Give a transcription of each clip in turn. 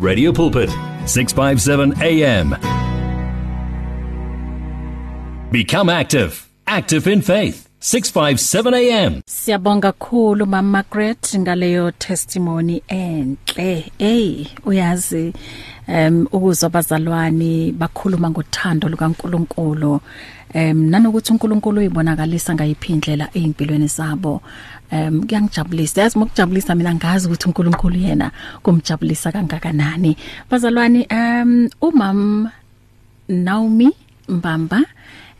Radio Pulpit 657 AM Become active. Active in faith. 657 AM Siyabonga kakhulu Mama Margaret ngaleyo testimony enhle. Hey uyazi um ukuzwa abazalwane bakhuluma ngothando lukaNkuluNkulu. Um nanokuthi uNkulunkulu uyibonakalisa ngayiphindlela ezimpilweni zabo. Um kuyangijabulisa. Yazi mokujabulisa mina ngazi ukuthi uNkulunkulu yena kumjabulisa kangakanani. Bazalwane um umam Naomi Mbamba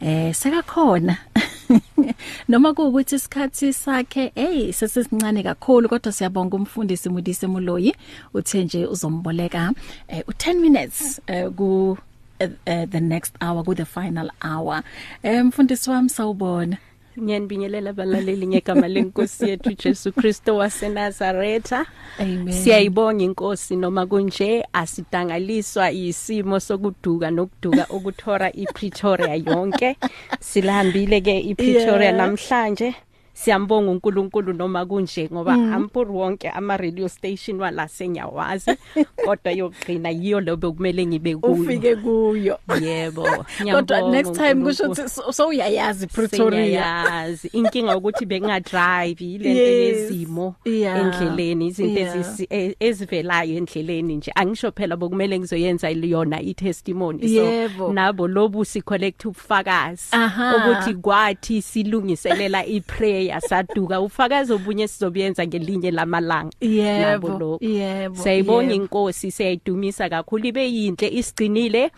eh sekakhona. noma kuukuthi isikhathi sakhe hey sesisincane kakhulu kodwa siyabonga umfundisi Mudise Muloyi uthe nje uzomboleka eh, u10 minutes eh, ku uh, uh, the next hour ku the final hour. Eh mfundisi wami sawubona. Ngiyanibingelela abalaleli ngegama lenkosi yethu Jesu Kristo waseNazaretha. Amen. Siyayibonga inkosi noma kunje asidangaliswa isimo sokuduka nokuduka ukuthora iPretoria yonke. Silahambile ke iPretoria Yeah. namhlanje. Siyambonga uNkulunkulu noma kunje ngoba mm. ampur wonke ama radio station wala senyawazi kodwa yogcina yiyo lobe kumele ngibe kuyo. ufike kuyo Yebo. kodwa ngiyabonga next time kusho uNkulunkulu. ukuthi so- so uyayazi Pretoria yazi inkinga ukuthi bengadrive ilento Yes. yezimo Yeah. endleleni izinto Yeah. ezisi- e- ezivelayo endleleni nje angisho phela bokumele ngizoyenza yona i-testimony Yebo. so nabo lobu si collect ubufakazi Aha. ukuthi kwathi silungiselela iprayer saduka ufakazi obunye sizobuyenza ngelinye lamalanga Yebo, Nabo lokho. yebo, siyayibonga yebo. inkosi siyayidumisa kakhulu ibe yinhle isigcinile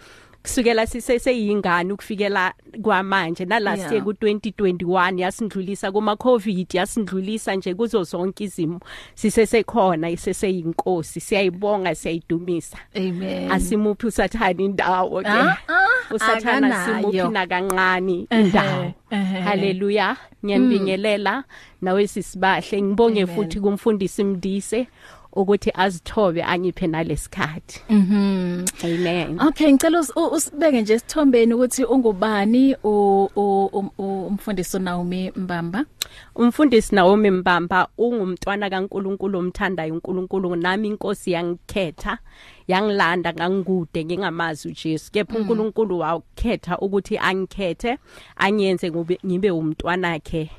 kusukela siseseyingane ukufikela kwamanje. Nala Yeah. siye ku 2021 yasindlulisa kuma covid yasindlulisa nje kuzo zonke izimo. Sisesekhona iseseyinkosi. Siyayibonga siyayidumisa. Amen. Asimuphi usathana indawo ke? Ah, ah, usathana akanayo. simuphi nakancane indawo. haleluya ngiyanibingelela nawe sisibahle. Ngibonge futhi kumfundisi Mdise. Ukuthi azithobe angiphe nalesikhathi. Mhm amen. Okay ngicela usibeke nje sithombeni ukuthi ungubani umfundisi Naomi Mbamba? Umfundisi Naomi Mbamba ungumntwana kaNkuluNkulu omthandayo uNkulunkulu nami inkosi yangikhetha yangilanda ngangikude ngingamazi uJesu. Kepha uNkulunkulu wakhetha ukuthi angikhethe anyenze ngibe umntwana wakhe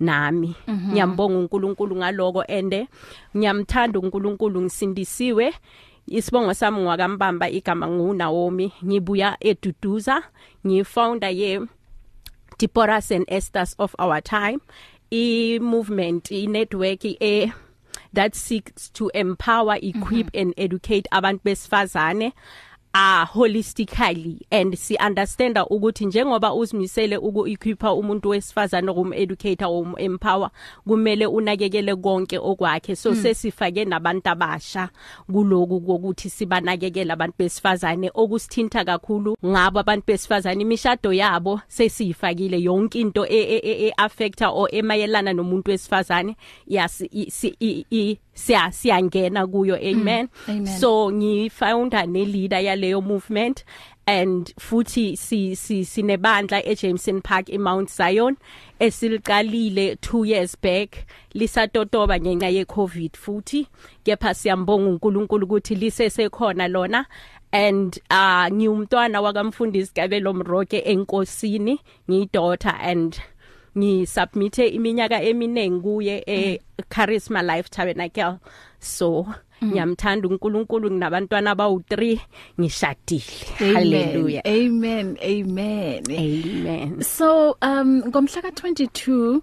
nami. Ngiyambonga uNkulunkulu ngaloko ende. Ngiyamthanda uNkulunkulu ngisindisiwe. Isibongo sami ngwakambamba igama nguNaomi. Ngibuya eduduza ngifounder ye Deborahs and Esther's of our time. I movement i network e that seeks to empower equip mm -hmm. and educate abantu besifazane. Uh holistically and si understanda ukuthi njengoba uzimisele uku equipa umuntu wesifazane kum educator um empower kumele unakekele konke okwakhe. So mm. sesifake nabantu abasha kuloku kokuthi sibanakekele abantu besifazane. Okusithinta kakhulu ngabo abantu besifazane imishado yabo sesiyifakile yonke into e, e, e, e affecta or emayelana nomuntu wesifazane. Yasi i- si- i- i- siya siyangena kuyo amen amen. so ngifounder ne leader yaleyo movement and futhi si si sinebandla eJameson Park eMount Zion esiliqalile 2 years back lisatotoba ngenxa yeCovid futhi kepha siyambonga uNkulunkulu ukuthi lisesekhona lona and uh ngiumntwana wakamfundisi Kabelo Mroke enkosini ngiyidaughter and ngisubmithe iminyaka eminingi kuye e Charisma Life Tabernacle. So ngiyamthanda uNkulunkulu nginabantwana abawu3 ngishadile. Haleluya amen amen. Amen. So um ngomhla ka 22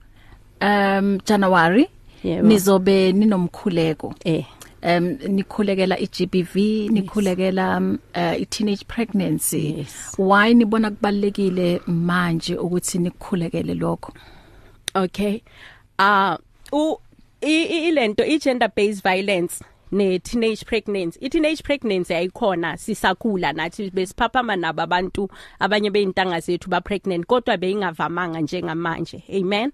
um January nizobe ninomkhuleko. Eh. Um nikhulekela iGBV nikhulekela um, uh, i-teenage pregnancy. Yes. why nibona kubalekile manje ukuthi nikhulekele lokho? Okay. Uh u ilento i gender based violence ne teenage pregnancy i teenage pregnancy ayikhona sisakhula nathi besiphaphama nabo abantu abanye beintanga zethu ba pregnant kodwa beyingavamanga njengamanje. Amen?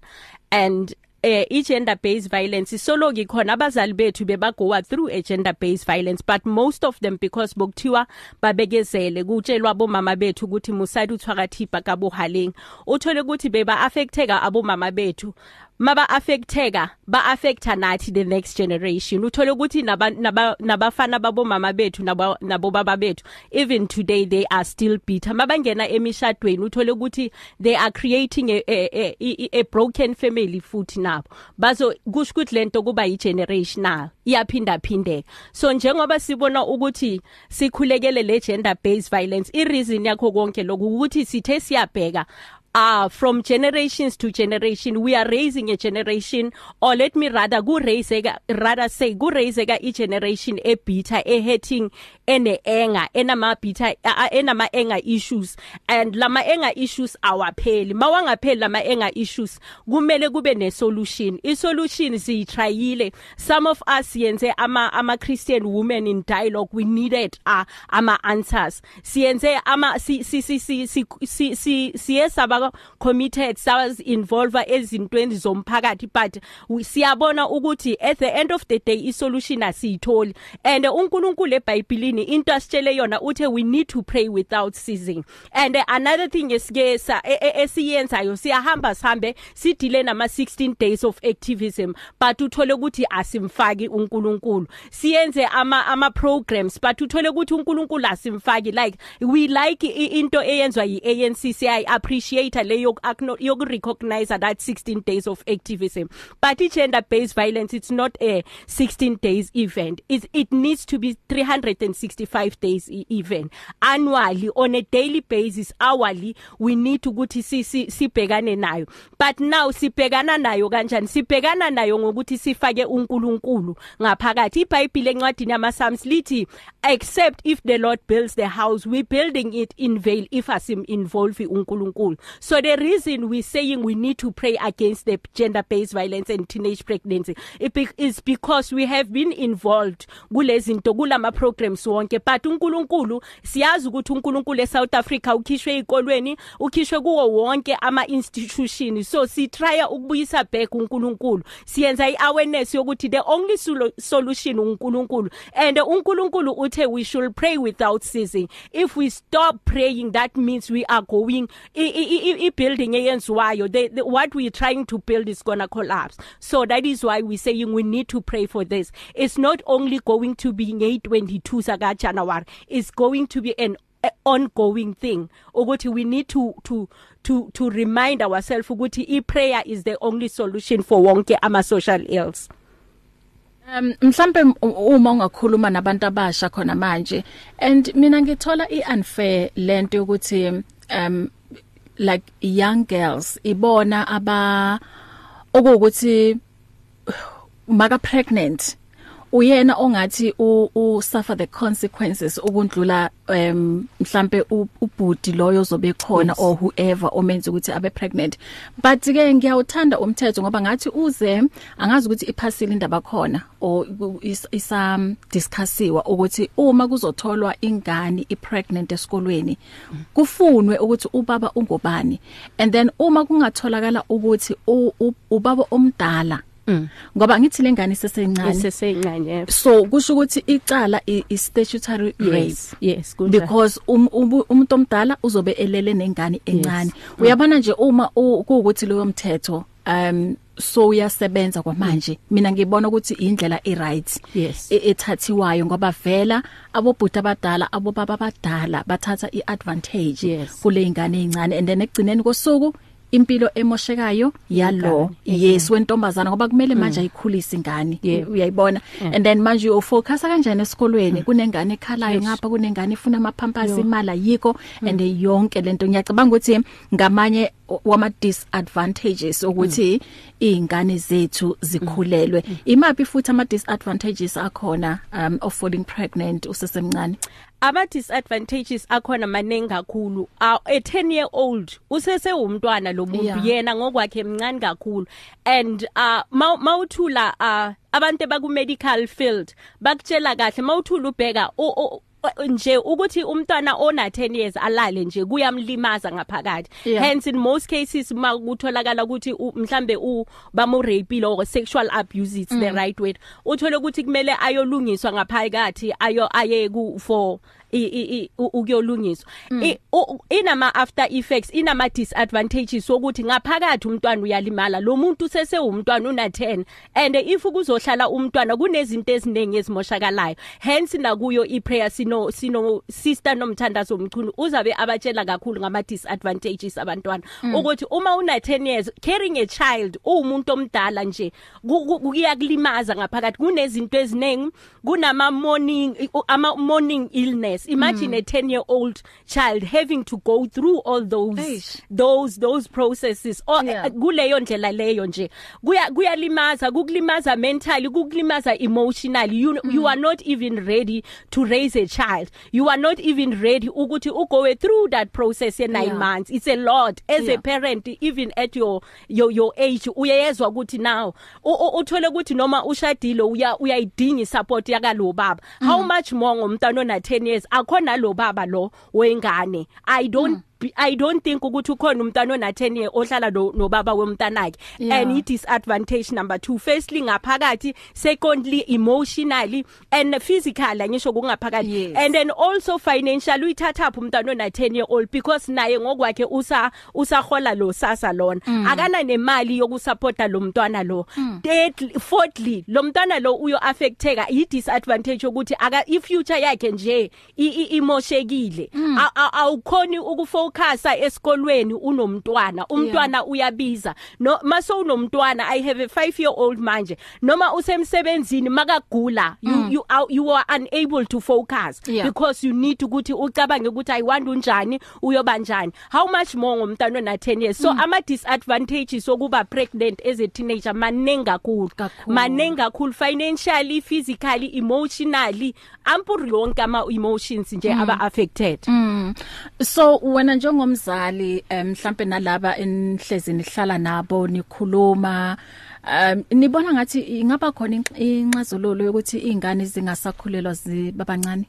And eh i gender based violence solo gikhona abazali bethu bebagoa through a gender based violence but most of them because bokuthiwa babekezele kutshelwa abomama bethu ukuthi musadi uthwakathipa kabuhaleng uthole ukuthi beba affecteka abomama bethu. Maba affecteka ba affecta nathi the next generation. Uthole ukuthi nabafana babo mama bethu nabo nabo baba bethu even today they are still bitter. Mabangena emishadweni uthole ukuthi they are creating a a, a, a broken family futhi nabo. Bazo kusho ukuthi lento kuba yi generational iyaphinda phindeka so njengoba sibona ukuthi sikhulekele le gender based violence i reason yakho konke lokhu ukuthi sithe siyabheka uh from generations to generation we are raising a generation or let me rather ku raiseka rather say ku raiseka i generation e bitter e hating ene enga enama bitter enama enga issues and lama enga issues awapheli mawangapheli lama enga issues kumele kube ne solution i solution siyitryile some of us yenze ama ama Christian women in dialogue we needed uh, ama answers siyenze ama si si si si si si siyesaba committed sawas involve ezintweni zomphakathi but siyabona ukuthi at the end of the day isolution asiyitholi. And uNkulunkulu eBhayibhelini into asitshele yona uthe we need to pray without ceasing. And another thing esike esiyenzayo siyahamba sihambe sidile nama 16 days of activism but uthole ukuthi asimfaki uNkulunkulu. Siyenze ama ama programs but uthole ukuthi uNkulunkulu asimfaki. Like we like into eyenzwa yi ANC siya appreciate data le yoku recognize that 16 days of activism. But i gender based violence it's not a 16 days event. It, it needs to be 365 days event. Annually on a daily basis hourly we need ukuthi sibhekane nayo. But now sibhekana nayo kanjani? Sibhekana nayo ngokuthi sifake uNkulunkulu ngaphakathi. iBhayibheli encwadini yamaPsalms lithi except if the Lord builds the house we building it in vain if asim involve uNkulunkulu. So the reason we saying we need to pray against the gender based violence and teenage pregnancy is because we have been involved kulezi zinto kulama programs wonke. But uNkulunkulu siyazi ukuthi uNkulunkulu eSouth Africa ukhishwe ezikolweni ukhishwe kuwo wonke ama institutions so si try ukubuyisa back uNkulunkulu. Siyenza iawareness yokuthi the only solution uNkulunkulu. And uNkulunkulu uthe we should pray without ceasing. If we stop praying that means we are going i-building eyenziwayo what we trying to build is going to collapse. So that is why we saying we need to pray for this. It's not only going to be nge22 saka January it's going to be an ongoing thing. Ukuthi we need to to to to remind ourselves ukuthi i prayer is the only solution for wonke ama social ills. Um mhlambe uma ungakhuluma nabantu abasha khona manje and mina ngithola iunfair lento yokuthi um like young girls ibona aba okuthi maka pregnant uyena ongathi u suffer the consequences ukundlula um mhlambe ubudi loyo zobe khona or whoever omenza ukuthi abe pregnant. But ke ngiyawuthanda umthetho ngoba ngathi uze angazi ukuthi iphasile indaba khona or isa discussiwa ukuthi uma kuzotholwa ingane ipregnant esikolweni kufunwe ukuthi ubaba ungobani and then uma kungatholakala ukuthi ubaba omdala Mm. ngoba ngithi lengane isesencane isesencane so kusho ukuthi icala i statutory rape. yes, yes kunjalo. Because um, umuntu omdala uzobe elele nengane encane. Yes. uyabona nje uma ukuthi loyo mthetho um so uyasebenza kwamanje. Mina ngibona ukuthi indlela e right yes. E, ethathiwayo ngoba vela abobhuti abadala abobaba abadala bathatha iadvantage kule ingane ezincane and then ekugcineni kosuku impilo emoshekayo yalo yes wentombazana ngoba kumele manje mm. ayikhulise ingane uyayibona? And then manje u focus kanjani esikolweni? Mm. kunengane ekhalayo ngapha kunengane ifuna amapampers imali yiko mm. and yonke lento ngiyacabanga ukuthi ngamanye wama disadvantages ukuthi izingane zethu zikhulelwe. Imaphi futhi ama disadvantages akhona um of falling pregnant usesemncane? Ama disadvantages akhona maningi kakhulu. A 10 year old usese umntwana lo muntu yena ngokwakhe emncane kakhulu. And uh mawuthula abantu baku medical field bakutshela kahle mawuthula ubheka nje ukuthi umntwana ona 10 years alale nje kuyamlimaza ngaphakathi Yeah. hence in most cases makutholakala ukuthi u- mhlambe u bamu rape or sexual abuse it's the right word uthole ukuthi kumele ayolungiswa ngaphakathi ayo aye ku for i- i- i- u- ukuyolungiswa I- u- inama after effects inama disadvantages sokuthi ngaphakathi umntwana uyalimala. Lo muntu sese umntwana una 10 and if kuzohlala umntwana kunezinto eziningi ezimoshakalayo. Hence nakuyo iprayer sino sino sister nomthandazo omchunu uzabe abatshela kakhulu ngama disadvantages abantwana. Ukuthi uma una 10 years carrying a child umuntu omdala nje ku- ku- kuyakulimaza ngaphakathi kunezinto eziningi kunama morning ama morning illness. Imagine a 10 year old child having to go through all those Eish. those those processes. Or Yeah. eh, kuleyo ndlela leyo nje. Kuya kuyalimaza kukulimaza mentally kukulimaza emotionally. You you are not even ready to raise a child. You are not even ready ukuthi ugo through that process in 9 Yeah. months. It's a lot. As Yeah. a parent even at your your your age uyezwa ukuthi now uthole ukuthi noma ushadile uya uyayidinga support yakalo baba how much more ngomntana ona 10 years akhona lo baba lo wengane. I don't be- I don't think ukuthi ukhona umntana ona 10 year ohlala no no baba womntanakhe and it is advantage number 2 firstly ngaphakathi secondly emotionally and physically angisho kungaphakathi. And then also financially uyithatha uphi umntana ona 10 year old? Because naye ngokwakhe usa usahola lo sasa lona. Akana nemali yokusupporta lo mntwana lo. Thirdly fourthly lo mntwana lo uyo affecteka i disadvantage ukuthi aka i future yakhe nje i- i- imoshekile. A- a- awukhoni ukufocusa esikolweni unomntwana umntwana uyabiza. No maso unomntwana i have a 5 year old manje. Noma usemsebenzini makagula you you are, you are unable to focus Yeah. because you need ukuthi ucabange ukuthi i want unjani? Uyoba njani? How much more ngomntana ona 10 years? So ama disadvantages sokuba pregnant as a teenager manengi kakhulu. Kakhulu. manengi kakhulu financially physically emotionally ampur yonke ama emotions nje aba affected Mm. So wena njengomzali em, mhlambe nalaba enhlezini hlala nabo nikhuluma um nibona ngathi ingaba khona inx- inxazululo yokuthi izingane zingasakhulelwa zibabancane?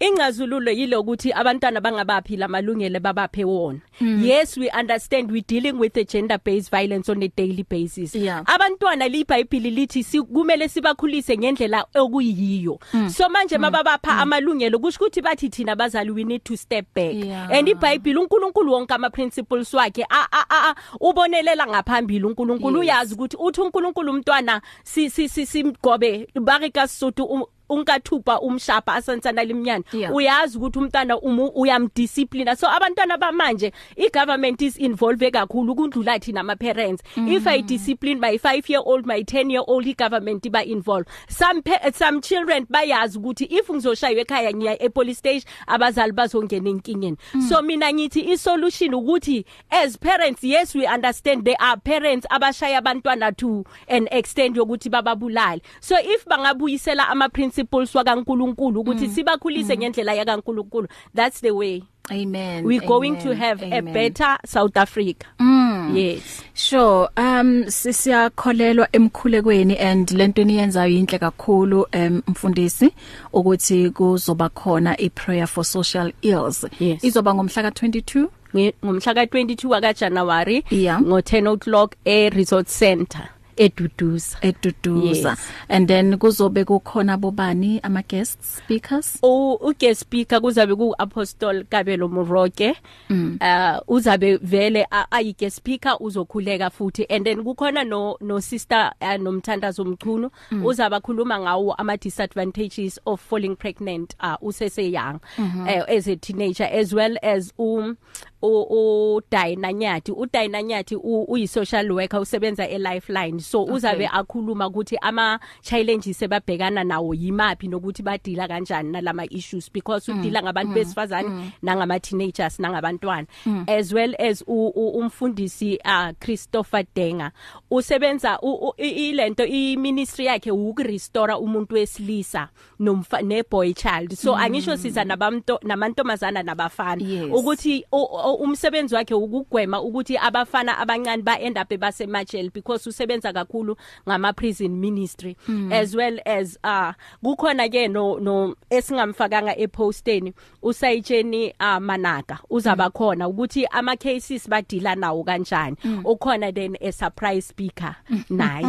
Ingazululo yilokuthi abantwana bangabaphi lamalungelo babaphe wona. Yes we understand we dealing with the gender based violence on a daily basis. Yeah. abantwana liBhayibheli lithi si- kumele sibakhulise ngendlela okuyiyo. So manje mababapha amalungelo kusho ukuthi bathi thina bazali we need to step back. Yeah. and iBhayibheli uNkulunkulu wonke ama principles wakhe a- a- a- a- ubonelela ngaphambili uNkulunkulu. Yes. uyazi ukuthi uthi uNkulunkulu umntwana si si si- simgobe barika sothu um- unkathupa umshapa asansana limnyana Yeah. uyazi ukuthi umntana umu- uyamdiscipline so abantwana bamanje igovernment is involved kakhulu kundlula thina ama parents if i discipline my 5 year old my 10 year old igovernment iba involved some pa- some children bayazi ukuthi if ngizoshaywa ekhaya ngiya epolice station abazali bazongena enkingeni. So mina ngithi isolution ukuthi as parents yes we understand there are parents abashaya abantwana to an extent yokuthi bababulale. So if bangabuyisela ama principles wakaNkuluNkulu ukuthi sibakhulise ngendlela yakaNkuluNkulu. That's the way. Amen. We're going amen, to have amen. a better South Africa. Mm. yes. Sure. Um sisiyakholelwa emkhulekweni and lento eniyenzayo inhle kakhulu um mfundisi ukuthi kuzoba khona i prayer for social ills. Yes. izoba ngomhla ka 22 Nge- ngomhla ka22 waka January Yeah. ngo 10 o'clock e resort center. Eduduza. Eduduza. Yes. and then kuzobe kukhona bobani ama guest speakers? U u guest speaker kuzabe ku Apostle Kabelo Moroke. Uh uzabe vele a- ayi guest speaker uzokhuleka futhi. And then kukhona no no sister uh, nomthandazo mchunu uzaba khuluma ngawo ama disadvantages of falling pregnant uh usese young uh, as a teenager as well as um u u Dina Nyathi u Dina Nyathi u uyi social worker usebenza e Lifeline so uzabe akhuluma ukuthi ama challenges ebabhekana nawo yimapi nokuthi badila kanjani nalama issues. Because udila ngabantu besifazane nangama teenagers nangabantwana. As well as u- u- umfundisi uh, Christopher Denga. Usebenza u- u- i- ilento i ministry yakhe ukurestore umuntu wesilisa nomfa ne boy child. So angisho siza nabamto namantombazana nabafana. Yes. ukuthi o- umsebenzi wakhe ukugwema ukuthi abafana abancane ba end up basemajele because usebenza kakhulu ngama prison ministry mm. as well as uh kukhona ke no no esingamfakanga eposteni usayitsheni uh, manaka uzaba mm. khona ukuthi ama cases badila nawo kanjani mm. ukhona then a surprise speaker naye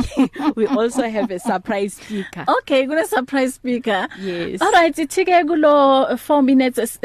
we also have a surprise speaker okay kune surprise speaker yes all right ithike kulo 4 minutes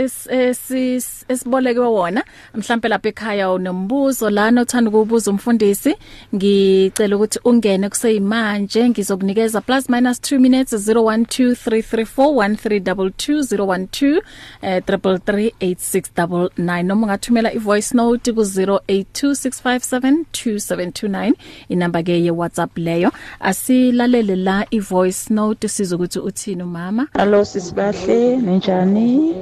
esiboleke wona mhlambe lapha ekhaya unombuzo lana uthanda ukubuza umfundisi ngicela ukuthi ungene kuseyimanje ngizokunikeza plus minus 2 minutes 0123341322 eh 3338699 noma ungathumela ivoice note ku 0826572729 inamba ke ye WhatsApp leyo. Asilalele la ivoice note sizokuthi uthini umama? Hallo sisibahle ninjani?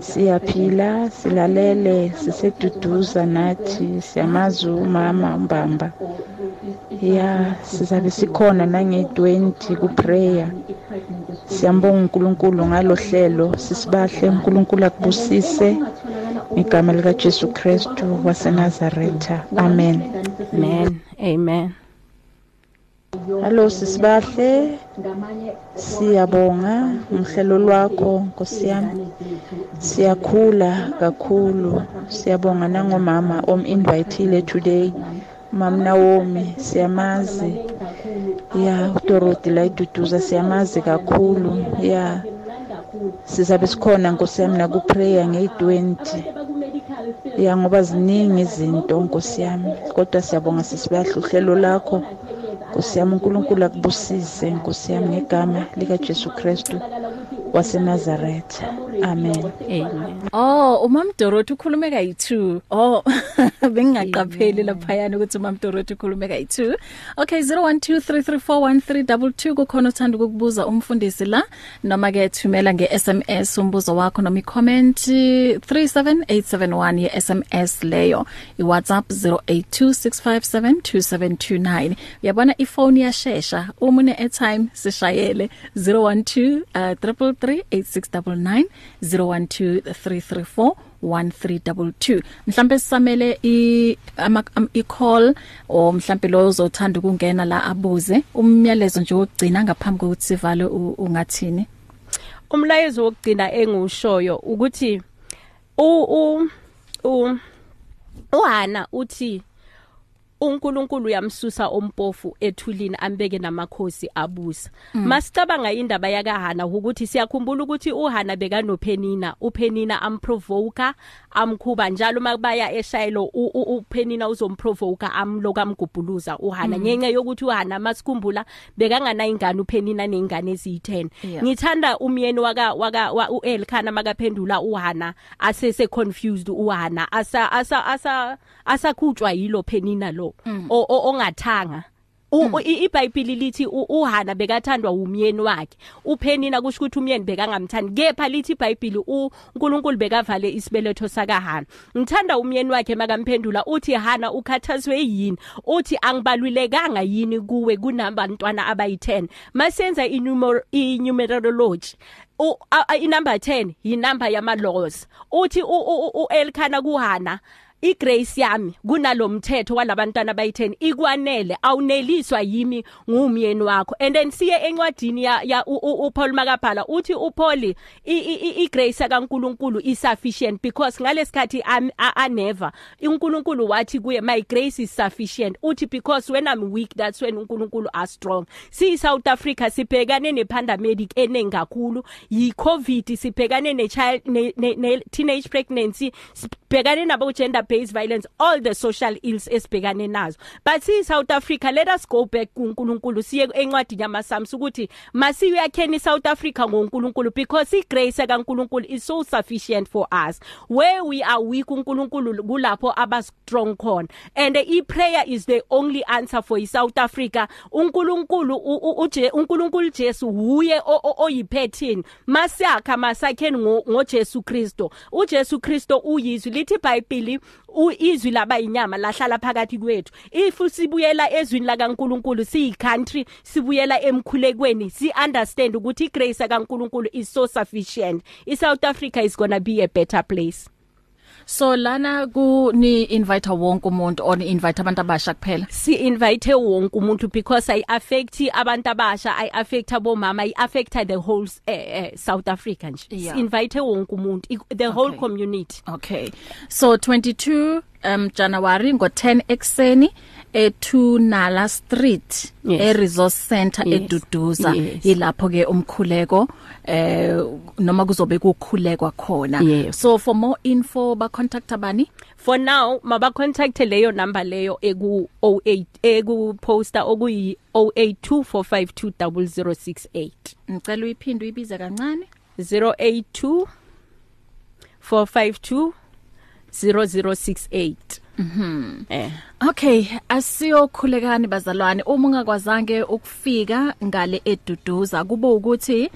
Siyaphila silalele siseduduza nathi siyamazi umama umbamba. Ya sizabe sikhona nange20 kuprayer. Siyambonga uNkulunkulu ngalohlelo sisibahle uNkulunkulu akubusise igama lika Jesu Kristu waseNazaretha. Amen. Amen. Amen. Hallo sisibahle. Siyabonga ngihlelo lwakho Nkosi yami. Siyakhula kakhulu. Siyabonga nangomama om inviteile today. Mam Naomi siyamazi. Ya uDorothy la iduduza siyamazi kakhulu. Ya sizabe sikhona Nkosi yami na ku prayer nge20 ya ngoba ziningi izinto Nkosi yami. Kodwa siyabonga sisibahle uhlelo lakho Nkosi yami uNkulunkulu akubusise Nkosi yami ngegama lika Jesu Kristu. waseNazaretha. Amen. Amen. Oh umam Dorothy ukhulume kayi2 oh bengingaqapheli lapha yana ukuthi umam Dorothy ukhulume kayi2 okay 0123341322 kukhona uthanda ukukubuza umfundisi la noma ke thumela ngeSMS umbuzo wakho noma icomment 37871 ye SMS leyo. iWhatsApp 0826572729 uyabona ifone yashesha uma une airtime sishayele 012 uh, 3338699 012334 1322 mhlambe sisamele i ama i call o mhlambe lo uzothanda ukungena la abuze umyalezo nje wokugcina ngaphambi kokuthi sivale ungathini? Umlayezo wokugcina engushoyo ukuthi u u uhana uthi uNkulunkulu uyamsusa ompofu ethulini ambeke namakhosi abusa mm. masicabanga indaba yakahana ukuthi siyakhumbula ukuthi uHana bekanophenina uPhenina amprovoker amkhuba njalo makubaya eshayelo uPhenina uzomprovoker amloka amgubhuluza uHana mm. nyenye yokuthi uHana masikhumbula bekangana ingane uPhenina nengane eziyi10 yeah. ngithanda umyeni waka waka wa uElkhana makaphendula uHana asese confused uHana asa asa asa asakhutshwa yilo Phenina lo mm. ongathanga iBhayibheli lithi uHana bekathandwa umyeni wakhe. uPhenina kusho ukuthi umyeni bekangamthandi kepha lithi iBhayibheli uNkulunkulu bekavale isibeletho sakaHana. Ngithanda umyeni wakhe makamphendula uthi Hana ukhathazwe yini? Uthi angibalulekanga yini kuwe kunabantwana abayi10 masenza inumerology. U inumber 10 yinumber yama laws uthi uElkhana kuHana igrace yami kunalomthetho walabantwana abayi10 ikwanele awuneliswa yimi ngumyeni wakho. And then siye encwadini ya, ya uPaul makabhala uthi uPaul igrace kaNkuluNkulu is sufficient because ngalesikhathi anever uNkulunkulu wathi kuye my grace is sufficient. Uthi because when i'm weak that's when uNkulunkulu are strong. Si South Africa sibhekane nepandemic eningi kakhulu yi covid sibhekane ne child ne, ne, ne teenage pregnancy sibhekane nabo gender based violence all the social ills esibhekane nazo. But si South Africa let us go back kuNkulunkulu siye encwadini yamaSams ukuthi masiyakheni South Africa ngoNkulunkulu because igrace kaNkulunkulu is so sufficient for us. Where we are weak uNkulunkulu kulapho aba strong khona. And i prayer is the only answer for South Africa. uNkulunkulu uje uNkulunkulu Jesu huye oyiphethini masiyakha masakheni ngoJesu Kristo uJesu Kristo uyizwi lithi iBhayibheli izwi laba inyama lahlala phakathi kwethu. If sibuyela ezwini la kaNkuluNkulu siyi country sibuyela emkhulekweni si understand ukuthi igrace kaNkuluNkulu is so sufficient. iSouth Africa is going to be a better place. So lana ku ni invite wonke umuntu or ni invite abantu abasha kuphela si invite wonke umuntu because i affect abantu abasha i affect abomama i affect the whole uh, uh, South Africa nje Yeah. si invite wonke umuntu the whole Okay. community Okay. So 22 um January ngo10 ekseni eTunala Street Yes. e Resource Center Yes. eduduza Yes. yilapho ke umkhuleko eh noma kuzobe kukhulekwa khona. Yes. So for more info ba contact abani? for now maba contact leyo number leyo eku 08 eku poster okuyi 0824520068 Ngicela uyiphinde uyibize kancane. 082 452 0068 mhm eh. Okay, asiyokhulekani bazalwane. Uma ungakwazange ukufika ngale eduduza kube ukuthi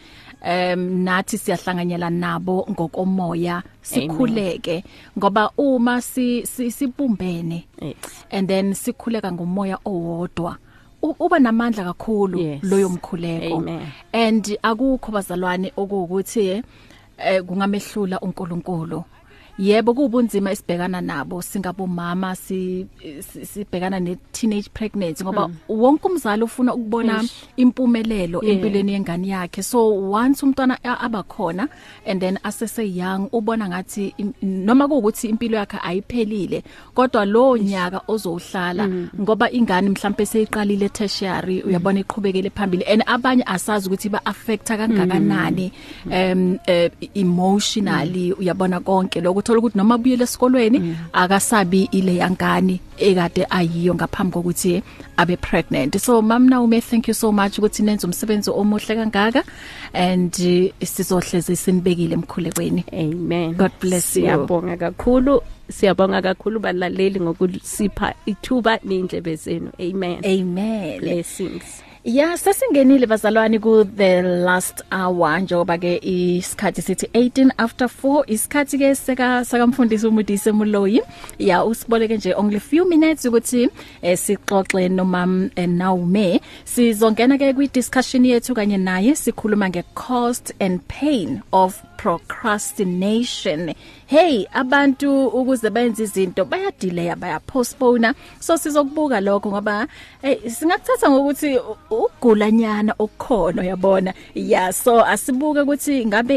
em nathi siyahlanganyela nabo ngokomoya sikhuleke. Ngoba uma si si- sibumbene and then sikhuleka ngomoya owodwa uba namandla kakhulu loyo mkhuleko. And akukho bazalwane okuwukuthi eh kungamehlula uNkulunkulu. Yebo kubunzima esibhekana nabo. Singabomama si si- sibhekana ne teenage pregnancy ngoba wonke umzali ufuna ukubona impumelelo empilweni yengane yakhe. So once umntwana abakhona and then asese young ubona ngathi noma kuukuthi impilo yakhe ayiphelile kodwa lo nyaka ozowuhlala ngoba ingane mhlambe seyiqalile tertiary uyabona iqhubekele phambili. And abanye asazi ukuthi ba affecta kangakanani um emotionally uyabona konke lokho. Uthola ukuthi noma buyele esikolweni akasabi ile yangane ekade ayiyo ngaphambi kokuthi abe pregnant so mam Naomi thank you so much ukuthi nenze umsebenzi omuhle kangaka and eh, sizohleze sinibekile emkhulekweni Amen. God bless you. Siyabonga kakhulu. Siyabonga kakhulu balaleli ngokusipha ithuba nendlebe zenu. Amen. amen Blessings. Ya sesingenile bazalwane ku the last hour njoba ke isikhathi sithi 18 after 4 isikhathi ke seka sakamfundisi umudisi Muloyi ya usiboleke nje only few minutes ukuthi eh, sixoxe nomam eh, Naume sizongena ke kwi discussion yethu kanye naye sikhuluma nge cost and pain of procrastination. Hey abantu ukuze benze izinto bayadelay baya postpone so sizokubuka lokho ngoba hey singakuthatha ngokuthi u- ugulanyana okukhona yabona yeah so asibuke ukuthi ngabe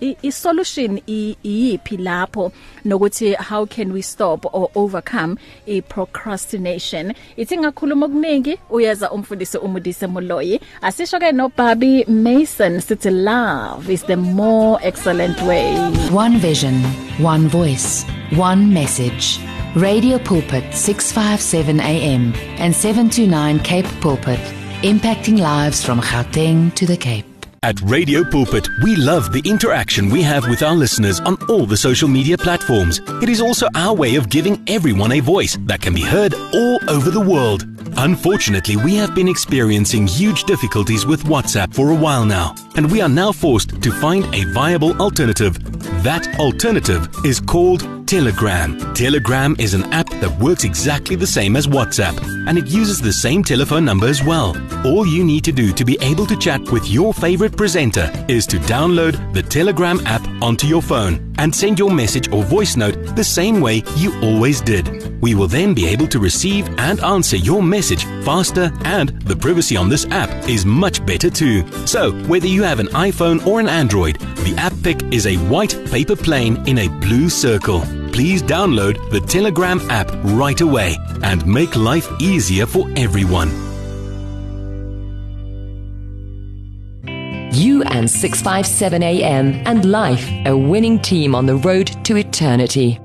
in- in- i- i- i- i- i solution iyipi lapho nokuthi how can we stop or overcome i procrastination ithi ngakhuluma okuningi uyeza umfundisi umudise Moloyi asisho ke no Bobby Mason sithi love is the more excellent way One vision, one voice, one message. Radio Pulpit 657 AM and 729 Cape Pulpit, impacting lives from Gauteng to the Cape. At Radio Pulpit, we love the interaction we have with our listeners on all the social media platforms. It is also our way of giving everyone a voice that can be heard all over the world. Unfortunately, we have been experiencing huge difficulties with WhatsApp for a while now, and we are now forced to find a viable alternative. That alternative is called Telegram. Telegram is an app that works exactly the same as WhatsApp, and it uses the same telephone number as well. All you need to do to be able to chat with your favorite presenter is to download the Telegram app onto your phone and send your message or voice note the same way you always did. We will then be able to receive and answer your message faster, and the privacy on this app is much better too. So, whether you have an iPhone or an Android, the app pic is a white paper plane in a blue circle. Please download the Telegram app right away and make life easier for everyone. You and 657 AM and life, a winning team on the road to eternity.